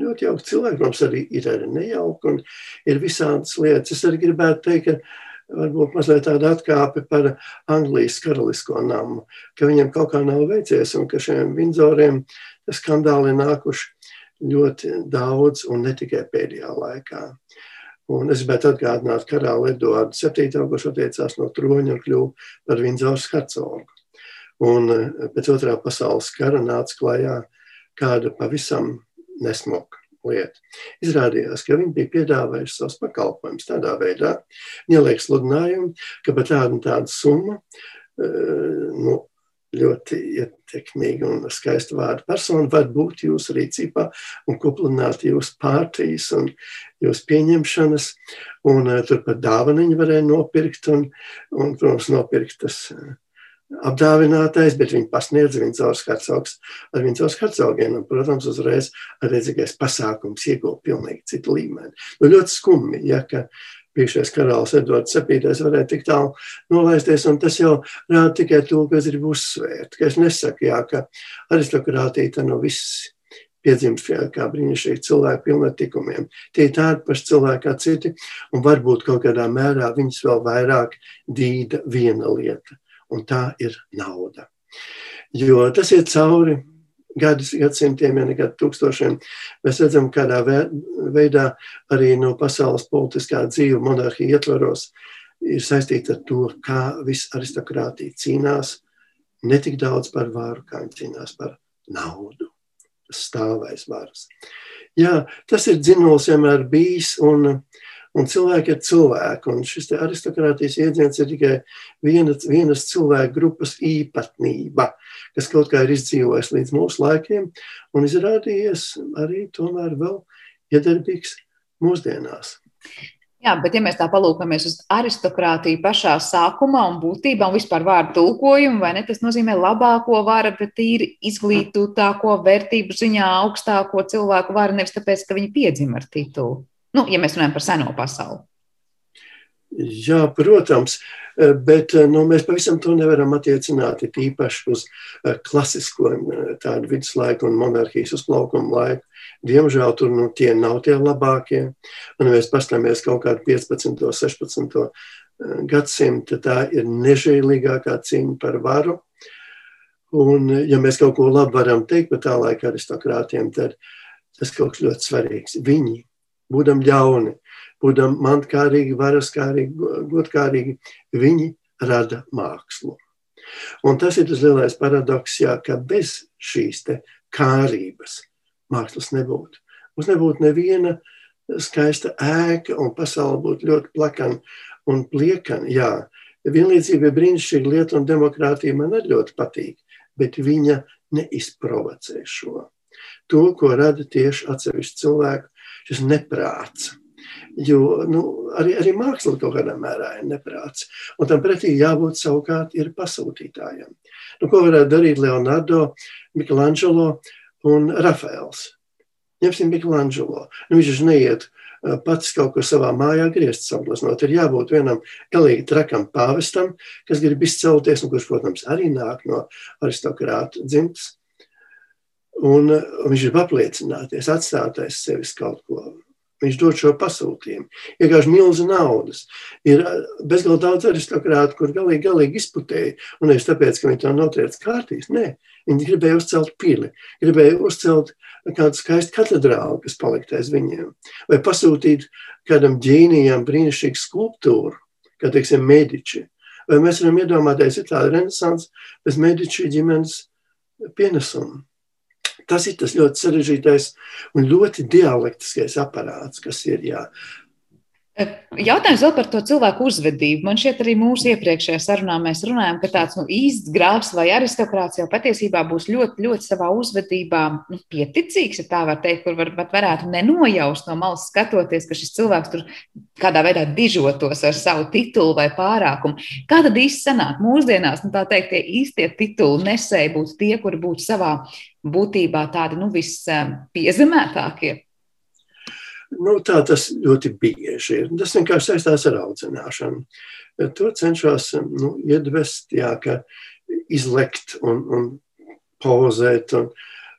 ļoti jauki cilvēki. Mums arī ir arī nejauki un ir visādas lietas. Es arī gribētu teikt, ka varbūt mazliet tāda atkāpe par Anglijas karalisko namu, ka viņiem kaut kā nav veicies un ka šiem Vindzoriem skandāli nākuši ļoti daudz un ne tikai pēdējā laikā. Un es gribētu atgādināt, ka karalis Eduards 7. kurš attiecās no troņa un kļuva par Vindzoras hercogu. Un pēc otrā pasaules kara nāca klajā kāda pavisam nesmuka lieta. Izrādījās, ka viņi bija piedāvājuši savus pakalpojumus tādā veidā, ieliek sludinājumu, ka par tādu un tādu summu eh, nu, ļoti ietekmīga un skaista vārda persona var būt jūsu rīcībā un kuplināt jūsu pārtīs un jūsu pieņemšanas. Un uh, turpat dāvaniņu varēja nopirkt un, un protams, nopirkt tas uh, apdāvinātais, bet viņi pasniedz Vindzors hercogs ar Vindzors hercogiem. Un, protams, uzreiz redzīgais pasākums ieguva pilnīgi citu līmeni. Nu, ļoti skumji, ja, ka bijušais karalis Edvards VII varēja tik tālu nolaisties, un tas jau rāda tikai to, ka es gribu uzsvērt, ka es nesaku, jā, ka aristokrātija no viss piedzimst kā brīnišķīgi cilvēki pilni ar tikumiem. Tie ir tādi paši cilvēki kā citi, un varbūt kaut kādā mērā viņus vēl vairāk dīda viena lieta un tā ir nauda. Jo tas iet cauri gadus, gadsimtiem, ja ne gadu tūkstošiem. Mēs redzam, kādā veidā arī no pasaules politiskā dzīve monarhija ietvaros ir saistīta ar to, kā viss aristokrātija cīnās ne tik daudz par varu, kā viņi cīnās par naudu. Stāvēs varas. Jā, tas ir dzinols vienmēr bijis, un uh, Un cilvēki ir cilvēki, un šis aristokrātijas iedziens ir tikai viena, vienas cilvēku grupas īpatnība, kas kaut kā ir izdzīvojis līdz mūsu laikiem, un izrādījies arī tomēr vēl iedarbīgs mūsdienās. Jā, bet ja mēs tā palūkojamies uz aristokrātiju pašā sākumā un būtībā un vispār vārdu tulkojumu, vai ne, tas nozīmē labāko varu, bet tīri izglītotāko vērtību ziņā augstāko cilvēku varu, nevis tāpēc, ka viņi piedzima ar titulu. Nu, ja mēs runājam par seno pasauli. Jā, protams, bet nu, mēs pavisam to nevaram attiecināt īpaši uz klasisko tādu viduslaiku un monarhijas uzplaukumu laiku. Diemžēl tur nu, tie nav tie labākie. Un, ja mēs paskatāmies kaut kādu 15. un 16. gadsimtu, tā ir nežēlīgākā cīņa par varu. Un, ja mēs kaut ko labu varam teikt par tā laika aristokrātiem, tad tas kaut kas ļoti svarīgs. Viņi, būdam ļauni, būdam mantkārīgi, varaskārīgi, godkārīgi, viņi rada mākslu. Un tas ir tas lielais paradoks, jā, ka bez šīs kārības mākslas nebūtu. Mums nebūtu neviena skaista ēka, un pasaule būtu ļoti plakana un pliekana. Jā, vienlīdzība ir brīnišķīga lieta, un demokrātija man arī ļoti patīk, bet viņa neizprovocē šo. To, ko rada tieši atsevišķi cilvēku, šis neprāts. Jo nu, arī, arī māksla kaut kādā mērā ir neprāts. Un tam pretī jābūt savukārt ir pasūtītājiem. Nu, ko varētu darīt Leonardo, Michelangelo un Rafaels? Ņemsim Michelangelo. Nu, viņš neiet pats kaut ko savā mājā griezt saglabāt. Ir jābūt vienam galīgi trakam pāvestam, kas grib izcelties, un kurš, protams, arī nāk no aristokrāta dzimtas. Un viņš ir apliecināties, atstātais sevis kaut ko Viņš dod šo pasūtījumu. Iegāž milzi naudas. Ir bezgalīgi daudz aristokrātu, kur galīgi, galīgi izputēja. Un nevis tāpēc, ka viņi to notriec kārtīs. Nē, viņi gribēja uzcelt pili, gribēja uzcelt kādu skaistu katedrālu, kas palikt aiz viņiem. Vai pasūtīt kādam ģīnijam brīnišķīgu skulptūru, kā teiksim, mediči. Vai mēs varam iedomāties, ir tāda renesans bez mediči ģimenes pienesuma. Tas ir tas ļoti sarežģītais un ļoti dialektiskais aparāts, kas ir jā, Jautājums vēl par to cilvēku uzvedību. Man šķiet, arī mūsu iepriekšējā sarunā mēs runājam, ka tāds nu, īsts grāfs vai aristokrāts jau patiesībā būs ļoti, ļoti savā uzvedībā nu, pieticīgs, ja tā var teikt, kur var, varētu nenojaust no malas skatoties, ka šis cilvēks tur kādā veidā dižotos ar savu titulu vai pārākumu. Kā tad īsti sanāk mūsdienās, nu, tā teikt, tie īstie titulu nesēji būtu tie, kuri būtu savā būtībā tādi nu, vispiezemētākie? Nu, tā tas ļoti bieži ir. Tas vienkārši saistās ar audzināšanu. To cenšas nu, iedvest, jā, ka izlekt un, un pauzēt un,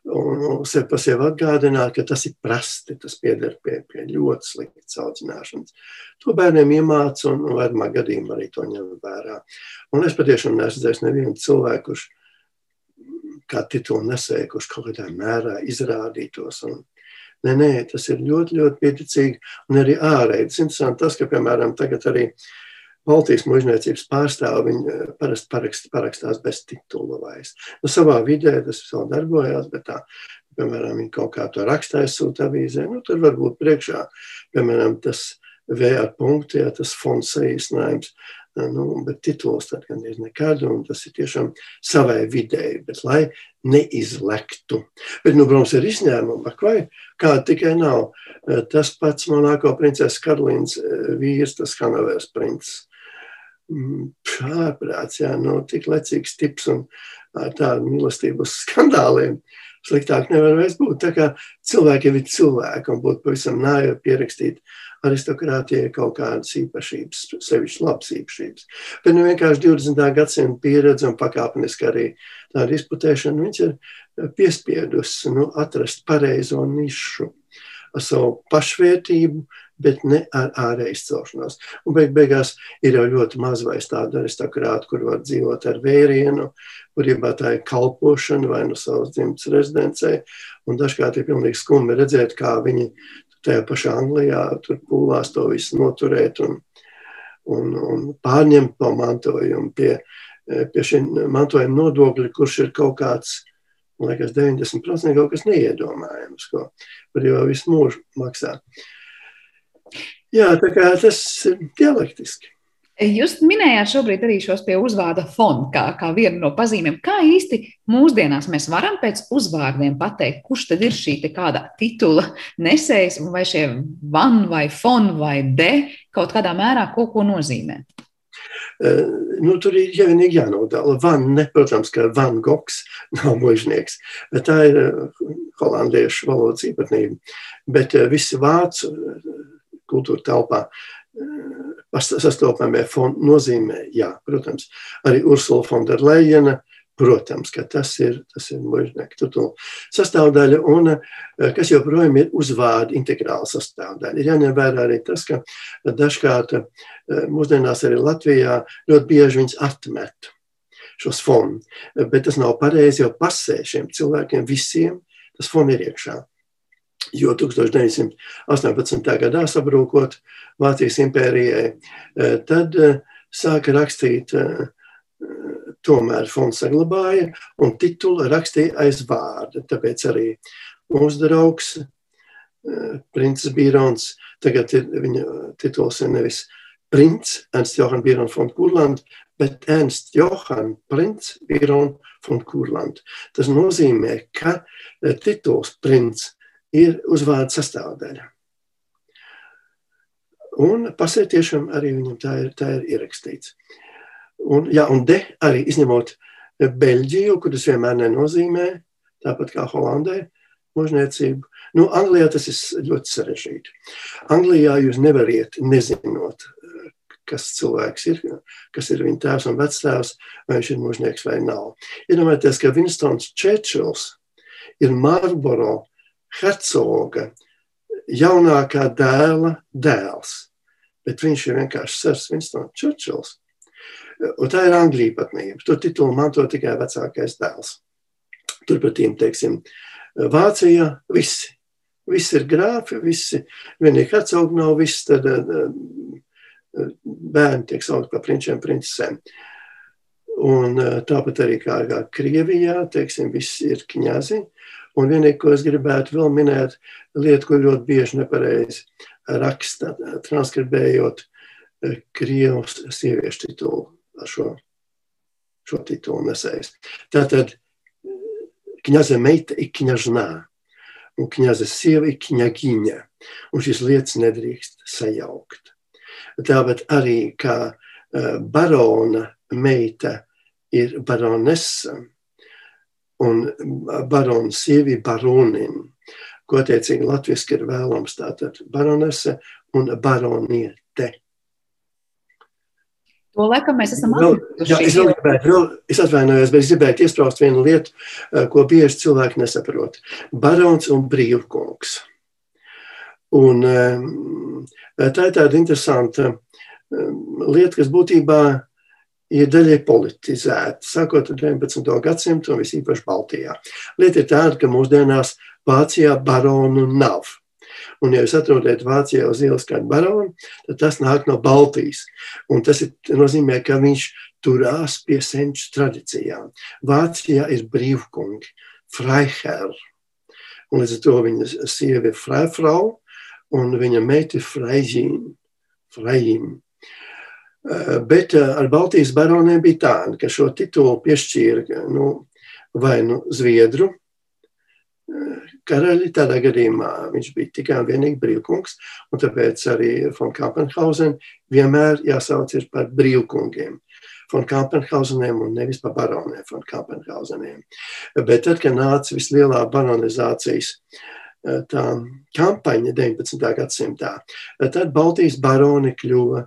un, un sev pa sevi atgādināt, ka tas ir prasti, tas pieder pie, pie ļoti sliktas audzināšanas. To bērniem iemāca un, un vairumā gadījumā arī to ņem vērā. Un es patiešām neesmu redzējis nevienu cilvēku, kurš kā titulu nesēja, kurš kaut kādā mērā izrādītos un, Nē, nē, tas ir ļoti, ļoti pieticīgi un arī ārēji. Tas interesanti tas, ka, piemēram, tagad arī Baltijas mužniecības pārstāvi eh, parasti parakst, parakstās bez titula vairs. Nu, savā vidē tas vēl darbojās, bet tā, piemēram, viņi kaut kā to rakstāja sūta avīzē, nu, tur varbūt priekšā, piemēram, tas V ar punktu, ja tas fonds saīsinājums, Nu, bet tituls tad gan ir nekad, un tas ir tiešām savai videi, bet lai neizlektu. Bet, nu, protams, ir izņēmumi, vai kāda tikai nav. Tas pats monāko princeses Karolīnas vīrs, tas Hanovers princis. Ārprāts, jā, nu, tik lecīgs tips un ar tādu mīlestību uz skandāliem. Sliktāk nevar vairs būt. Tā kā cilvēki ir cilvēki un būtu pavisam nāja pierakstīt aristokrātijai kaut kādas īpašības, sevišķi labas īpašības. Bet nu, vienkārši 20. gadsimta pieredze un pakāpeniski arī tāda izputēšana, viņš ir piespiedusi nu, atrast pareizo nišu ar savu pašvērtību, bet ne ar ārēju izcelšanos. Un beig beigās ir jau ļoti maz vairs tādu aristokrātu, kur var dzīvot ar vērienu, kurībā tā ir kalpošana vai no nu savas dzimtas rezidencē. Un dažkārt ir pilnīgi skumji redzēt, kā viņi tajā pašā Anglijā tur pūlās to visu noturēt un, un, un pārņemt to mantojumu pie, pie šī mantojuma nodokļa, kurš ir kaut kāds, man liekas, 90% kaut kas neiedomājams, ko par jau visu mūžu maksā. Jā, tā kā tas ir dialektiski. Jūs minējāt šobrīd arī šos pie uzvārda fonu kā, kā vienu no pazīmēm. Kā īsti mūsdienās mēs varam pēc uzvārdiem pateikt, kurš tad ir šī kāda titula nesējs, vai šie van vai fon vai de kaut kādā mērā kaut ko nozīmē? Uh, nu, tur ir jau vienīgi jānodala. Van, ne, protams, ka Van Gogs nav mužnieks, tā ir uh, holandiešu valodas īpatnība. Bet uh, visi vācu kultūra telpā sastopamie fondi nozīmē, jā, protams, arī Ursula Fonderleina, protams, ka tas ir, tas ir mužnieku sastāvdaļa, un kas joprojām ir uzvārdu integrāla sastāvdaļa. Ir jāņem vērā arī tas, ka dažkārt mūsdienās arī Latvijā ļoti bieži viņas atmet šos fondus, bet tas nav pareizi, jo pasē šiem cilvēkiem visiem tas fonds ir iekšā. Jo 1918. gadā sabrūkot Vācijas impērijai, eh, tad eh, sāka rakstīt, eh, tomēr fonds saglabāja un titulu rakstīja aiz vārda. Tāpēc arī mūsu draugs, princis Bīrons, tagad ir viņa tituls ir nevis Prince Ernst Johann Bīrons von Kurland, bet Ernst Johann Prince Bīrons von Kurland. Tas nozīmē, ka tituls Prince ir uzvārda sastāvdaļa. Un pasē tiešām arī viņam tā ir, tā ir ierakstīts. Un, jā, un de arī izņemot Beļģiju, kur tas vienmēr nenozīmē, tāpat kā Holandē, mūžniecību. Nu, Anglijā tas ir ļoti sarežģīti. Anglijā jūs nevariet nezinot, kas cilvēks ir, kas ir viņa tēvs un vectēvs, vai viņš ir mūžnieks vai nav. Iedomājieties, ka Winstons Čečils ir Marlboro hercoga jaunākā dēla dēls. Bet viņš ir vienkārši Sērs Vinstons Čurčils. Un tā ir Anglija patnība. To titulu manto tikai vecākais dēls. Turpretī, teiksim, Vācijā visi. Visi ir grāfi, visi vienīgi hercogi nav, visi tad bērni tiek saukt par prinčiem, princesēm. Un tāpat arī kā, kā Krievijā, teiksim, visi ir kņazi. Un vienīgi, ko es gribētu vēl minēt, lieta, ko ļoti bieži nepareizi raksta, transkribējot eh, Krievijas sieviešu titulu ar šo, šo titulu nesējis. Tātad kņaze meita ir kņažnā, un kņaze sieva ir kņagiņa, un šīs lietas nedrīkst sajaukt. Tāpat arī kā eh, barona meita ir baronesa, un barona sievi baronim, ko attiecīgi latviski ir vēlams tātad baronese un baroniete. To laikam mēs esam atbildējuši. Es es atvainojos, bet es gribētu iesprāst vienu lietu, eh, ko bieži cilvēki nesaprot. Barons un brīvkungs. Un eh, tā ir tāda interesanta eh, lieta, kas būtībā ir daļai politizēta, sākot ar 19. gadsimtu un visīpaši Baltijā. Lieta ir tāda, ka mūsdienās Vācijā baronu nav. Un, ja jūs atrodat Vācijā uz ielas kādu baronu, tad tas nāk no Baltijas. Un tas ir, nozīmē, ka viņš turās pie senču tradīcijām. Vācijā ir brīvkungi, Freiherr. Un līdz ar to viņa sieva ir Freifrau, un viņa meita ir Freijīna. Freijīna. Eh, bet eh, ar Baltijas baroniem bija tā, ka šo titulu piešķīra nu, vai nu Zviedru eh, karaļi. Tādā gadījumā viņš bija tikai un vienīgi brīvkungs, un tāpēc arī von Kampenhausen vienmēr jāsauc par brīvkungiem. Von Kampenhauseniem un nevis par baroniem von Kampenhauseniem. Bet tad, kad nāca vislielā baronizācijas tā kampaņa 19. gadsimtā, tad Baltijas baroni kļuva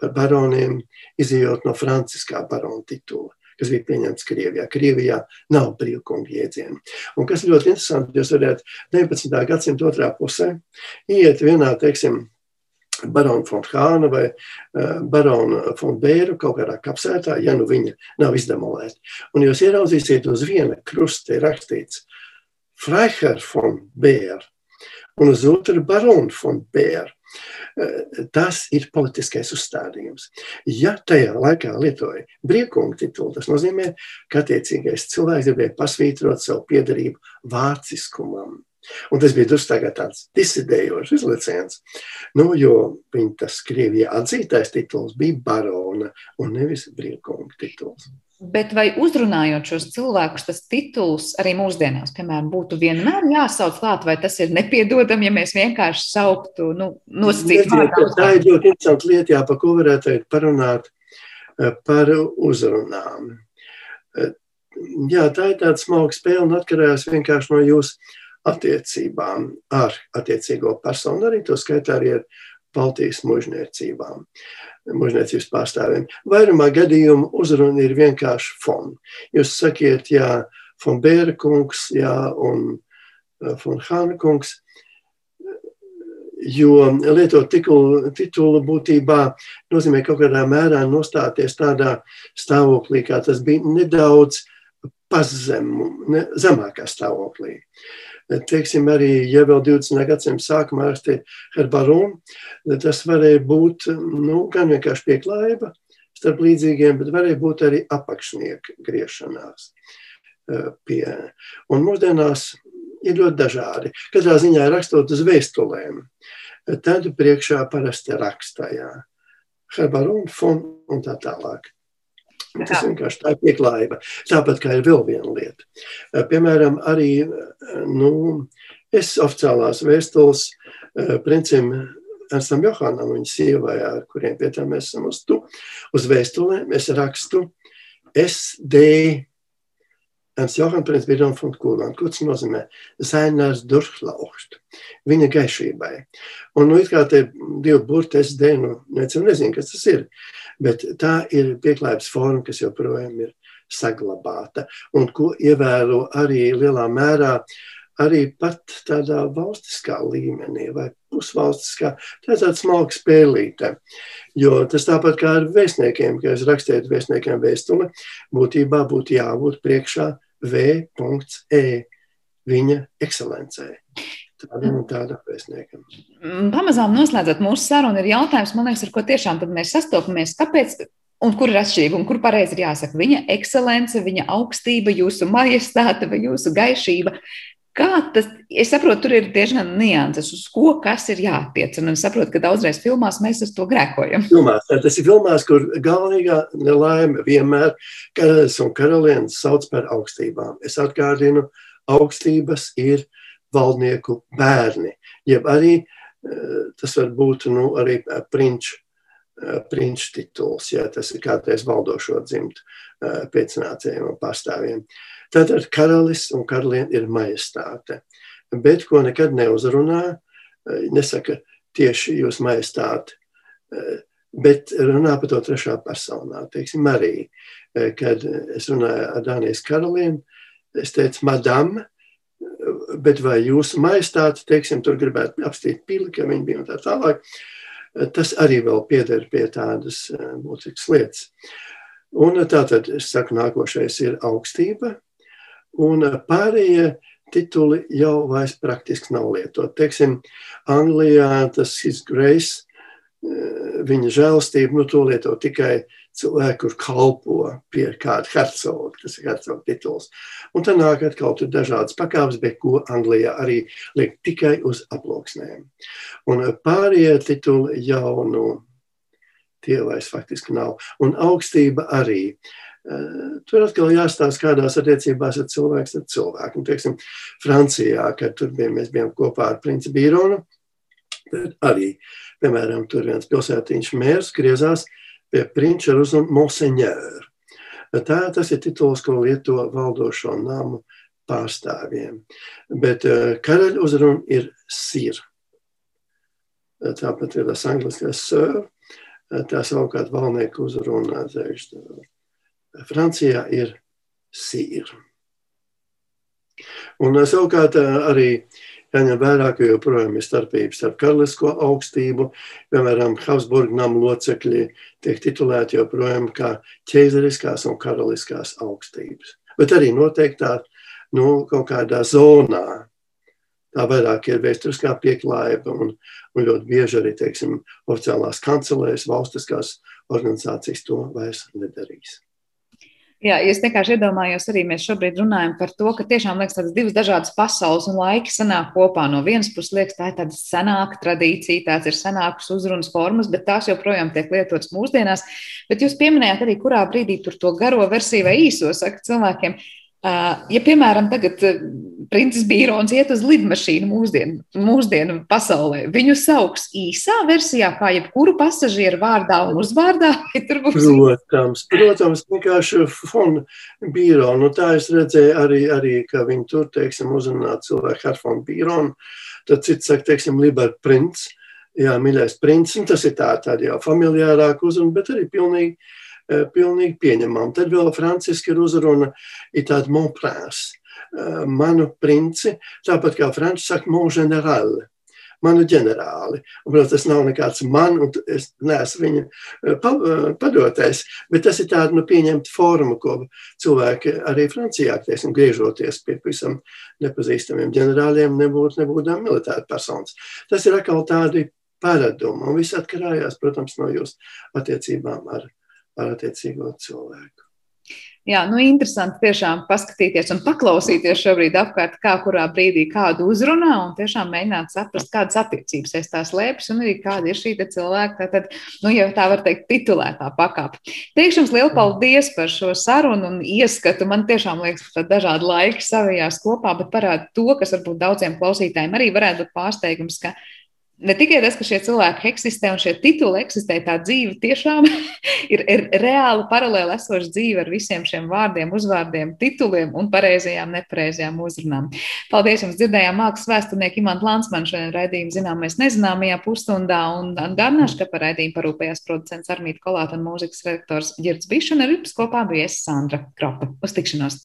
par baroniem, izjūt no franciskā barona titula kas bija pieņemts Krievijā. Krievijā nav brīvkungu jēdzienu. Un kas ļoti interesanti, jūs varat 19. gadsimta otrā pusē iet vienā, teiksim, barona von Hāna vai uh, barona von Bēru kaut kādā kapsētā, ja nu viņa nav izdemolēta. Un jūs ieraudzīsiet uz viena krusta ir rakstīts Freiherr von Bēr un uz otru barona von Bēr. Tas ir politiskais uzstādījums. Ja tajā laikā lietoja brīvkungu titulu, tas nozīmē, ka attiecīgais cilvēks gribēja pasvītrot savu piedarību vāciskumam. Un tas bija drusku tāds disidējošs izliciens, nu, jo viņa tas Krievijā atzītais tituls bija barona un nevis brīvkunga tituls. Bet vai uzrunājot šos cilvēkus, tas tituls arī mūsdienās, piemēram, būtu vienmēr jāsauc klāt, vai tas ir nepiedodami, ja mēs vienkārši sauktu, nu, nosacīt vārdā? Tā ir ļoti interesanta lieta, jā, par ko varētu parunāt eh, par uzrunām. Eh, jā, tā ir tāda smalka spēle un atkarās vienkārši no jūsu attiecībām ar attiecīgo personu, arī to skaitā arī ar Baltijas mužniecībām, mužniecības pārstāvjiem. Vairumā gadījumu uzruna ir vienkārši fon. Jūs sakiet, jā, fon Bēra kungs, jā, un fon Hāna kungs, jo lietot titulu, titulu būtībā nozīmē kaut kādā mērā nostāties tādā stāvoklī, kā tas bija nedaudz pazemu, ne, zemākā stāvoklī. Teiksim, arī, ja vēl 20. gadsimta sākumā rakstīja herbaronu, tas varēja būt nu, gan vienkārši pieklājība starp līdzīgiem, bet varēja būt arī apakšnieka griešanās. Pie. Un mūsdienās ir ļoti dažādi. Katrā ziņā rakstot uz vēstulēm, tad priekšā parasti rakstājā Herbarun fon un tā tālāk. Tas vienkārši tā ir pieklājība. Tāpat kā ir vēl viena lieta. Piemēram, arī nu, es oficiālās vēstules princim Ernstam Johanam, viņa sievai, ar kuriem pie tā mēs esam uz tu, uz vēstulēm, es rakstu SD Ernst Johann Prinz Bidon von Kulan. Ko tas nozīmē? Zainās durchlaucht. Viņa gaišībai. Un, nu, it kā te divi burti SD, nu, necinu, nezinu, kas tas ir. Bet tā ir pieklājības forma, kas joprojām ir saglabāta. Un ko ievēro arī lielā mērā arī pat tādā valstiskā līmenī vai pusvalstiskā, tā ir tāda smalka spēlīte. Jo tas tāpat kā ar vēstniekiem, ka es rakstītu vēstniekiem vēstuli, būtībā būtu jābūt priekšā V.E. viņa ekscelencē. Tādam un tādam vēstniekam. Mm, pamazām noslēdzot mūsu sarunu, ir jautājums, man liekas, ar ko tiešām mēs sastopamies. Kāpēc Un kur ir atšķirība, un kur pareizi ir jāsaka viņa ekscelence, viņa augstība, jūsu majestāte vai jūsu gaišība. Kā tas, es saprotu, tur ir diezgan nianses, uz ko kas ir jātiec. Un es saprotu, ka daudzreiz filmās mēs uz to grēkojam. Filmās, tas ir filmās, kur galvenā nelaime vienmēr karalis un karalienes sauc par augstībām. Es atgādinu, augstības ir valdnieku bērni. Jeb arī tas var būt nu, arī prinču prinču tituls, ja tas ir kādreiz valdošo dzimtu pēcnācējiem un pārstāvjiem. Tātad karalis un karaliene ir majestāte, bet ko nekad neuzrunā, nesaka tieši jūs majestāte, bet runā par to trešā personā, teiksim, Marija. Kad es runāju ar Dānijas karalieni, es teicu, madam, bet vai jūsu majestāte, teiksim, tur gribētu apstīt pili, ka viņi bija un tā tālāk, tas arī vēl pieder pie tādas būtiskas lietas. Un tātad, es saku, nākošais ir augstība, un pārējie tituli jau vairs praktiski nav lietot. Teiksim, Anglijā tas His Grace, viņa žēlstība, nu to lieto tikai cilvēki, kur kalpo pie kāda hercoga, tas ir hercoga tituls. Un tad nāk atkal tur dažādas pakāpes, bet ko Anglijā arī liek tikai uz aploksnēm. Un pārējie tituli jau, nu, tie vairs faktiski nav. Un augstība arī. Tur atkal jāstāsta, kādās attiecībās ir cilvēks ar cilvēku. Un, teiksim, Francijā, kad tur bija, mēs bijām kopā ar princi Bīronu, tad arī, piemēram, tur viens pilsētiņš mērs griezās pie prinča ar uzvanu Monseigneur. Tā, tas ir tituls, ko lieto valdošo namu pārstāvjiem. Bet uh, karaļa uzruna ir sir. Tāpat ir tas angliskais sir. Tā savukārt valnieku uzruna Francijā ir sir. Un savukārt arī uh, jāņem vērā, ka joprojām ir starpības starp karalisko augstību. Piemēram, Habsburgu namu locekļi tiek titulēti joprojām kā ķeizariskās un karaliskās augstības. Bet arī noteiktā nu, kaut kādā zonā. Tā vairāk ir vēsturiskā pieklājība un, un ļoti bieži arī, teiksim, oficiālās kancelēs, valstiskās organizācijas to vairs nedarīs. Jā, es vienkārši iedomājos, arī mēs šobrīd runājam par to, ka tiešām liekas tādas divas dažādas pasaules un laiki sanāk kopā. No vienas puses liekas, tā ir tāda senāka tradīcija, tās ir senākas uzrunas formas, bet tās joprojām tiek lietotas mūsdienās. Bet jūs pieminējāt arī, kurā brīdī tur to garo versiju vai īso saka cilvēkiem. Ja, piemēram, tagad princis Bīrons iet uz lidmašīnu mūsdienu, mūsdienu pasaulē, viņu sauks īsā versijā, kā jebkuru pasažieru vārdā un uzvārdā? [laughs] Protams, protams, vienkārši fon Bīronu. Nu, tā es redzēju arī, arī ka viņi tur, teiksim, uzrunā cilvēku ar fon Bīronu. Tad cits saka, teiksim, Liber Prince, jā, mīļais princis, tas ir tā, tāda jau familiārāka uzruna, bet arī pilnīgi, pilnīgi pieņemama. Tad vēl franciski ir uzruna, ir tāda mon prince, manu princi, tāpat kā franči saka mon generāli manu ģenerāli. Un, protams, tas nav nekāds man, un es neesmu viņa eh, eh, padotais, bet tas ir tāda nu, pieņemta forma, ko cilvēki arī Francijā, teiksim, griežoties pie pavisam nepazīstamiem ģenerāļiem, nebūtu, nebūtu militāri personas. Tas ir atkal tādi paradumi, un viss atkarājās, protams, no jūsu attiecībām ar, ar attiecīgo cilvēku. Jā, nu, interesanti tiešām paskatīties un paklausīties šobrīd apkārt, kā kurā brīdī kādu uzrunā un tiešām mēģināt saprast, kādas attiecības aiz tās slēpjas un arī kāda ir šī cilvēka, tad, nu, ja tā var teikt, titulētā pakāpe. Teikšu jums lielu paldies par šo sarunu un ieskatu. Man tiešām liekas, ka dažādi laiki savijās kopā, bet parāda to, kas varbūt daudziem klausītājiem arī varētu būt pārsteigums, ka ne tikai tas, ka šie cilvēki eksistē un šie tituli eksistē, tā dzīve tiešām [laughs] ir, ir reāli paralēli esoša dzīve ar visiem šiem vārdiem, uzvārdiem, tituliem un pareizajām, nepareizajām uzrunām. Paldies jums! Dzirdējām mākslas vēsturnieku Imantu Lansmanu šodien raidījumu zināmais nezināmajā pusstundā un atgādināšu, ka par raidījumu parūpējās producents Armīta Kolāta un mūzikas redaktors Girds Bišs un ar jums kopā bija es Sandra Kropa. Uz tikšanos!